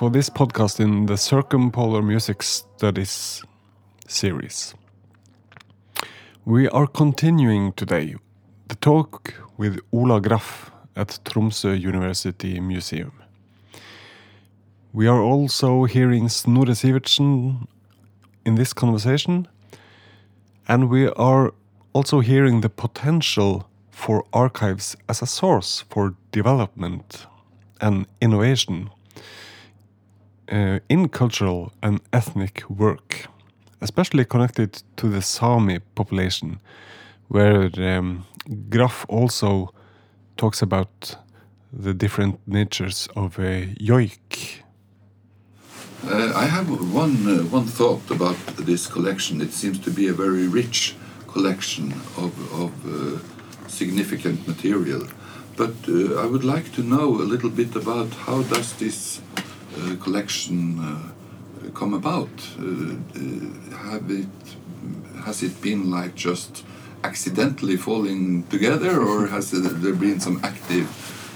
for this podcast in the Circumpolar Music Studies series. We are continuing today the talk with Ola Graff at Tromsø University Museum. We are also hearing Snorre Sivertsen in this conversation, and we are also hearing the potential for archives as a source for development and innovation uh, in cultural and ethnic work, especially connected to the Sami population, where um, Graff also talks about the different natures of a yoik. Uh, I have one uh, one thought about this collection. It seems to be a very rich collection of, of uh, significant material. But uh, I would like to know a little bit about how does this collection uh, come about? Uh, uh, have it has it been like just accidentally falling together, or has there been some active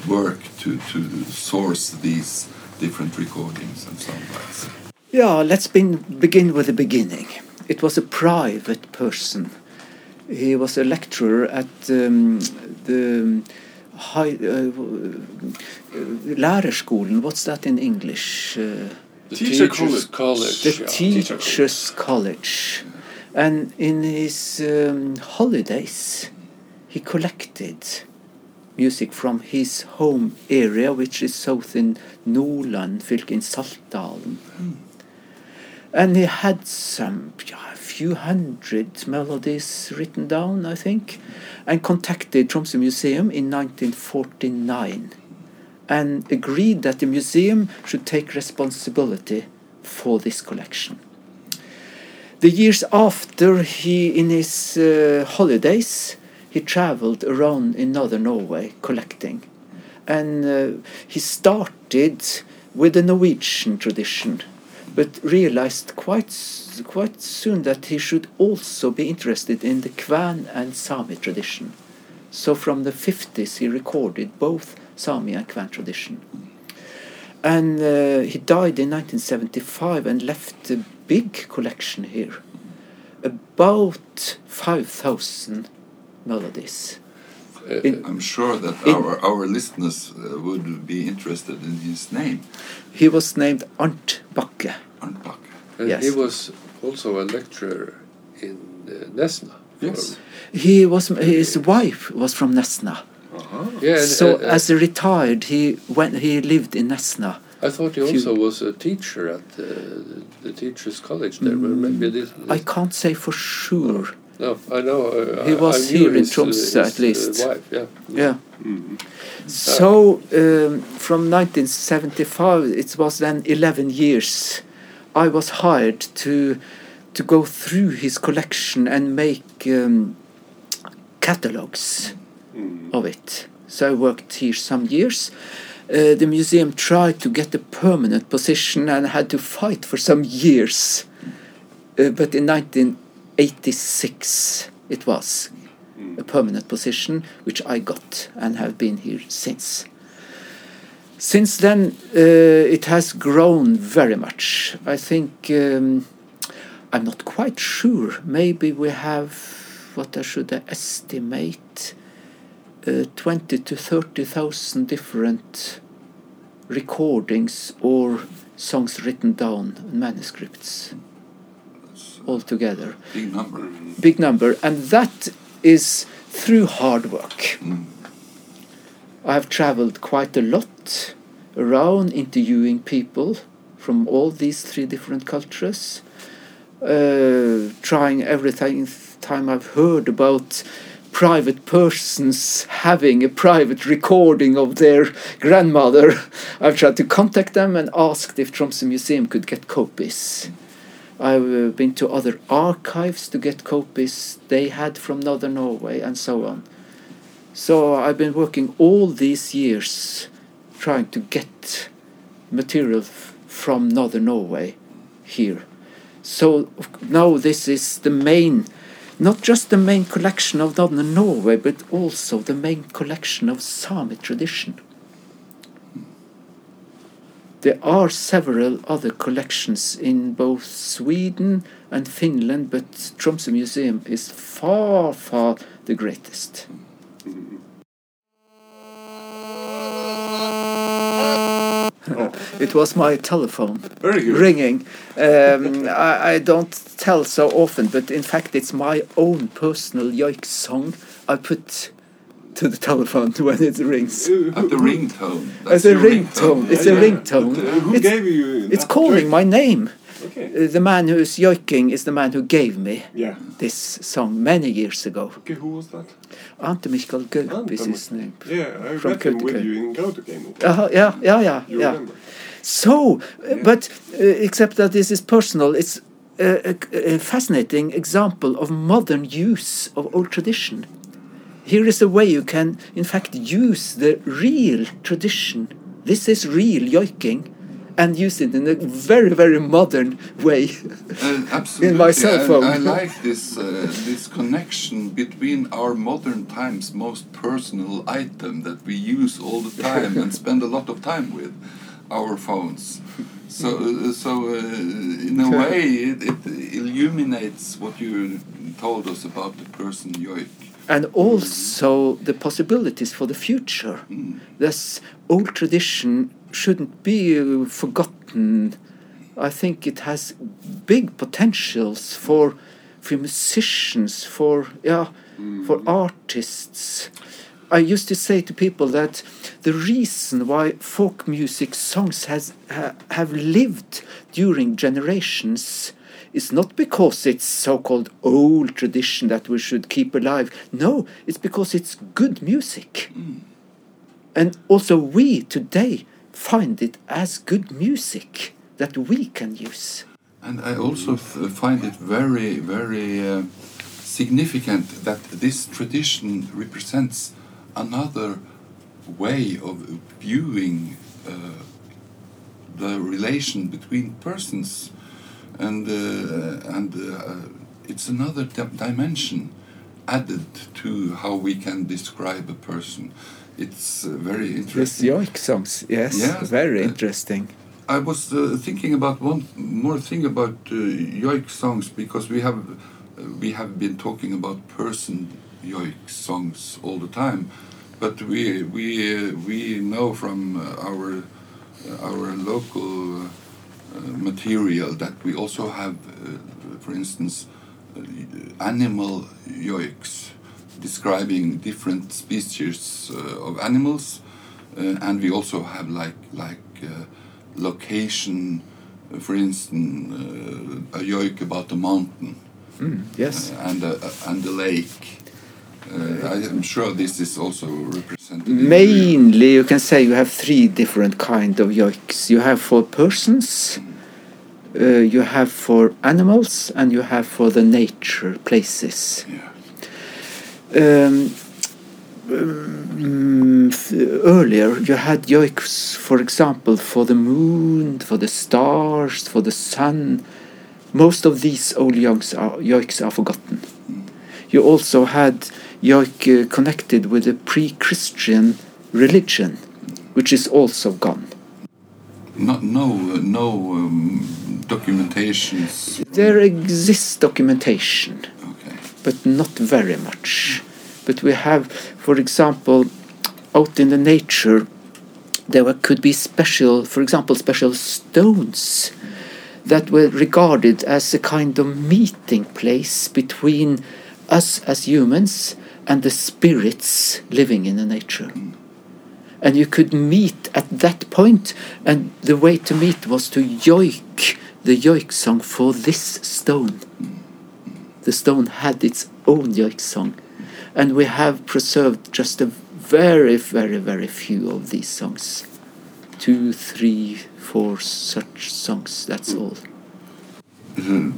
work to to source these different recordings and soundbites? Yeah, let's begin, begin with the beginning. It was a private person. He was a lecturer at um, the high, uh, lærerskolen. What's that in English? Uh, The Teacher Teachers College. The yeah. Teachers College. And in his um, holidays, he collected music from his home area, which is south in Nordland, fylke in Saltdalen. And he had some, yeah, a few hundred melodies written down, I think, and contacted Tromsø Museum in 1949 and agreed that the museum should take responsibility for this collection. The years after he, in his uh, holidays, he traveled around in northern Norway collecting. And uh, he started with the Norwegian tradition, but realized quite, quite soon that he should also be interested in the Kven and Sami tradition. So from the 50s he recorded both Sami and Kven tradition. And uh, he died in 1975 and left a big collection here. About 5,000 melodies. Uh, In- I'm sure that In- our our listeners uh, would be interested in his name, He was named Arnt Bakke. Arnt Bakke. and yes. he was also a lecturer in uh, Nesna. Yes. He was his wife was from Nesna. Uh -huh. Yeah, and, so uh, uh, as a retired, he went. He lived in Nesna. I thought he few- also was a teacher at uh, the Teachers College there. but maybe this, I can't say for sure. No, I know. Uh, He was I knew here in his, uh, Tromsø at least. Uh, wife, yeah. Yeah. So um, from 1975, it was then 11 years. I was hired to to go through his collection and make um, catalogs of it. So I worked here some years. Uh, the museum tried to get a permanent position and had to fight for some years. Uh, but in 1986 it was a permanent position, which I got and have been here since. Since then, uh, it has grown very much. I think um, I'm not quite sure. Maybe we have what I should estimate uh, 20 to 30,000 different recordings or songs written down in manuscripts altogether. big number. Big number, and that is through hard work. Mm. I have traveled quite a lot around interviewing people from all these three different cultures, uh, trying everything. Time I've heard about private persons having a private recording of their grandmother, I've tried to contact them and asked if Tromsø Museum could get copies. I've uh, been to other archives to get copies they had from Northern Norway and so on. So I've been working all these years trying to get material from Northern Norway here. So now this is the main, not just the main collection of Northern Norway, but also the main collection of Sami tradition. There are several other collections in both Sweden and Finland, but Tromsø Museum is far, far the greatest. it was my telephone ringing. Um, I, I don't tell so often, but in fact, it's my own personal yoik song I put to the telephone when it rings. At the ringtone. As a your ringtone. It's a Yeah, yeah. ringtone. But, uh, who It's- gave you? It's calling joy? my name. Okay. Uh, the man who's yoiking is the man who gave me Yeah. this song many years ago. Okay, who was that? Ante Mikael Gaup is his name. Yeah, I From met him with you in Kautokeino. Uh, yeah, yeah, yeah, You yeah. remember? So, uh, but uh, except that this is personal, it's a, a, a fascinating example of modern use of old tradition. Here is a way you can, in fact, use the real tradition. This is real yoiking, and use it in a very, very modern way. Uh, absolutely. In my cell I- phone. I, like this uh, this connection between our modern times most personal item that we use all the time and spend a lot of time with, our phones. So, uh, so uh, in a way, it, it illuminates what you told us about the person Joik. And also the possibilities for the future. Mm. This old tradition shouldn't be forgotten. I think it has big potentials for for musicians, for yeah, for mm. artists. I used to say to people that the reason why folk music songs has ha, have lived during generations is not because it's so-called old tradition that we should keep alive. No, it's because it's good music. And also we today find it as good music that we can use. And I also f- find it very, very uh, significant that this tradition represents another way of viewing uh, the relation between persons, and uh, and uh, it's another di- dimension added to how we can describe a person. It's uh, very interesting. yoik songs, yes, Yeah. very interesting. I was uh, thinking about one more thing about uh, yoik songs because we have uh, we have been talking about person yoik songs all the time, but we we uh, we know from uh, our our local uh, material that we also have, uh, for instance, uh, animal yoiks describing different species uh, of animals, and we also have like like location, for instance, a yoik about a mountain Yes. uh, and a, and a lake. Uh, I am sure this is also represented. Mainly, you can say you have three different kind of yoiks. You have for persons, uh, you have for animals, and you have for the nature places. Yeah. Um, um, earlier, you had yoiks, for example, for the moon, for the stars, for the sun. Most of these old yoiks are, yoiks are forgotten. You also had yoik uh, connected with the pre-Christian religion, which is also gone. No, no, uh, no um, documentations. There exists documentation. Okay. but not very much. But we have, for example, out in the nature, there were, could be special, for example, special stones that were regarded as a kind of meeting place between us as humans and the spirits living in the nature. And you could meet at that point, and the way to meet was to yoik the yoik song for this stone the stone had its own yoik song. And we have preserved just a very, very, very few of these songs. Two, three, four such songs, that's all. uh,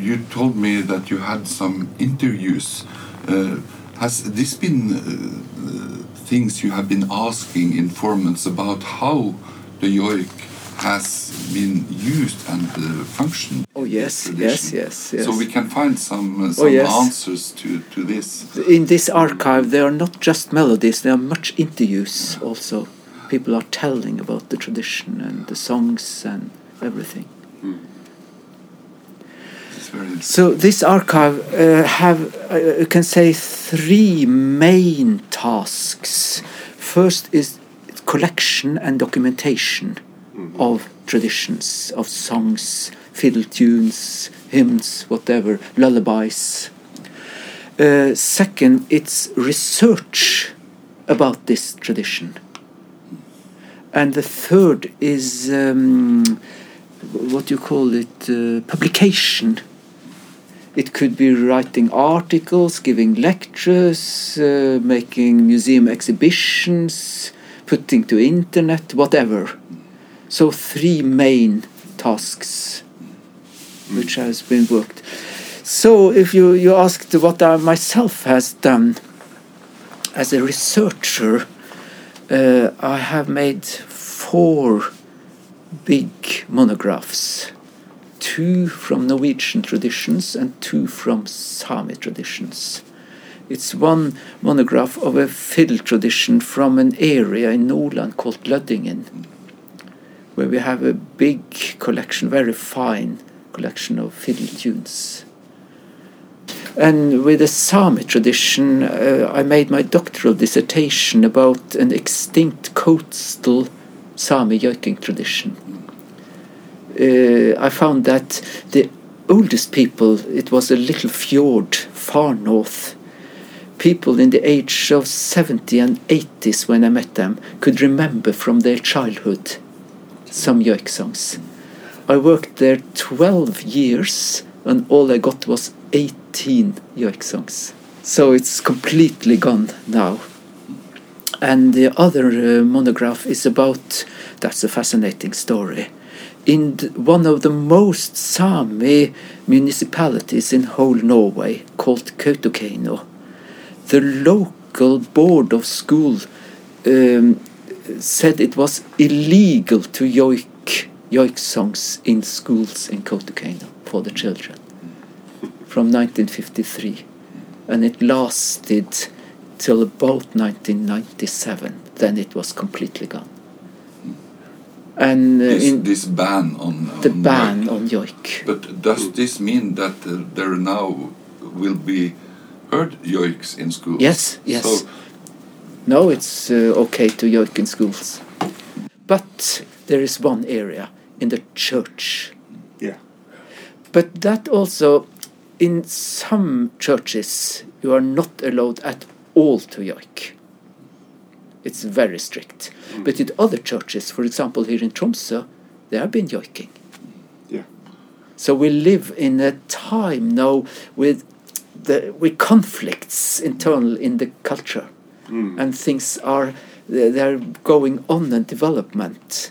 you told me that you had some interviews. Uh, has this been uh, things you have been asking informants about how the yoik has been used and uh, functioned? Oh yes, yes, yes, yes. So we can find some uh, some yes. answers to, to this. In this archive, there are not just melodies; there are much interviews also. People are telling about the tradition and the songs and everything. Interesting. So this archive uh, have uh, you can say three main tasks. First is collection and documentation of traditions, of songs, fiddle tunes, hymns, whatever, lullabies. Uh, second, it's research about this tradition. And the third is um, what you call it? Uh, publication. It could be writing articles, giving lectures, uh, making museum exhibitions, putting to internet, whatever. So three main tasks which has been worked. So if you, you asked what I myself has done as a researcher, uh, I have made four big monographs two from Norwegian traditions and two from Sami traditions. It's one monograph of a fiddle tradition from an area in Nordland called Lødingen, where we have a big collection, very fine collection of fiddle tunes. And with the Sami tradition, uh, I made my doctoral dissertation about an extinct coastal Sami yoiking tradition. Uh, I found that the oldest people, it was a little fjord far north. People in the age of 70 and 80s, when I met them, could remember from their childhood some yoik songs. I worked there 12 years, and all I got was 18 yoik songs. So it's completely gone now. And the other uh, monograph is about that's a fascinating story. In one of the most Sami municipalities in whole Norway, called Kautokeino, the local board of school um, said it was illegal to yoik, yoik songs in schools in Kautokeino for the children from 1953. And it lasted till about 1997. Then it was completely gone. And uh, This, in this ban on, the ban yoik. on yoik. But does this mean that uh, there now will be heard yoiks in schools? Yes, yes. So No, it's uh, okay to yoik in schools. But there is one area in the church. Yeah. But that also, in some churches, you are not allowed at all to yoik. It's very strict. But in other churches, for example, here in Tromsø, there have been yoiking. Yeah. So we live in a time now with the with conflicts internal in the culture, and things are they're going on and development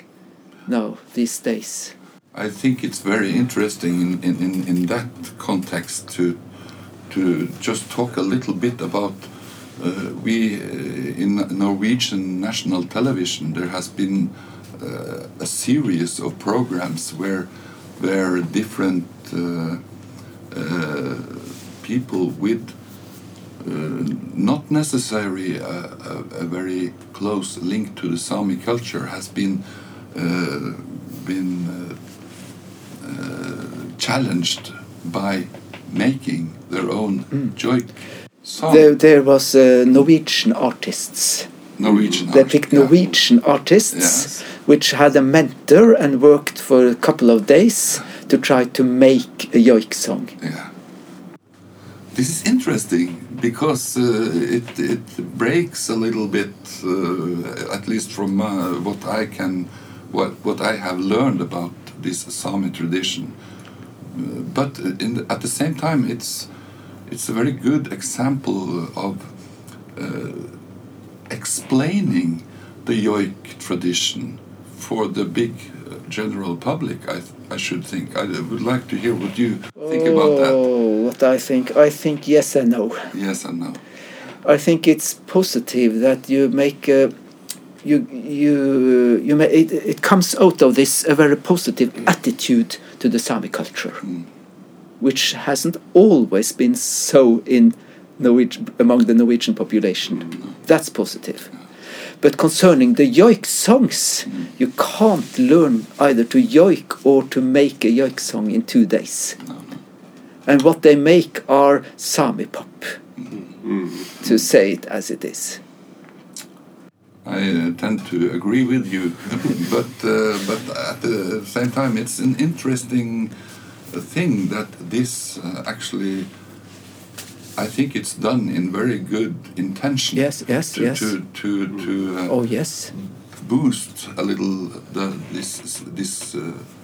now these days. I think it's very interesting in, in, in, in that context to to just talk a little bit about uh, we uh, in Norwegian national television there has been uh, a series of programs where where different uh, uh, people with not necessarily a, a, a very close link to the Sami culture has been uh, been uh, uh, challenged by making their own joik song. There, there was uh, Norwegian artists. Norwegian. They art, picked yeah. Norwegian artists, Yes. which had a mentor and worked for a couple of days to try to make a joik song. Yeah. This is interesting because uh, it it breaks a little bit, uh, at least from uh, what I can, what what I have learned about this Sami tradition. Uh, but the, at the same time, it's it's a very good example of uh, explaining the yoik tradition for the big uh, general public. I I should think. I would like to hear what you think about that. Oh, what I think. I think yes and no. Yes and no. I think it's positive that you make a, you you you may, it, it comes out of this a very positive attitude to the Sami culture, hmm. which hasn't always been so in Norwegian among the Norwegian population. Hmm. That's positive. But concerning the yoik songs, you can't learn either to yoik or to make a yoik song in two days. And what they make are Sami pop, to say it as it is. I uh, tend to agree with you, but uh, but at the same time, it's an interesting thing that this uh, actually. I think it's done in very good intention. Yes, yes, to, yes. To to to uh, Oh yes, boost a little the this this uh,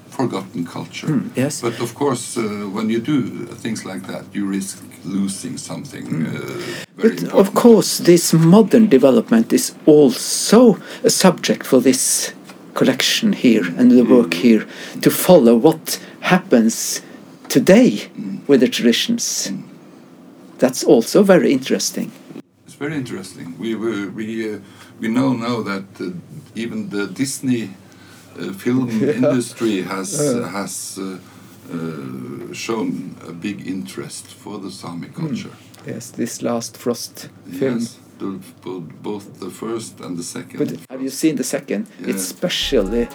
forgotten culture. Mm, yes. But of course, uh, when you do things like that, you risk losing something uh, Hmm. but important. of course this modern development is also a subject for this collection here and the work here to follow what happens today with the traditions. That's also very interesting. It's very interesting. We we we, uh, we know now that uh, even the Disney uh, film industry has uh, has uh, uh, shown a big interest for the Sami culture. Yes, this last Frost Hmm. film. Yes, the, both, the first and the second. But have you seen the second? Yeah. It's specially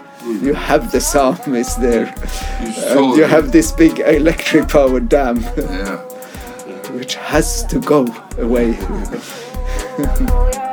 you have the Samis there, you you have this big electric powered dam, yeah. Which has to go away.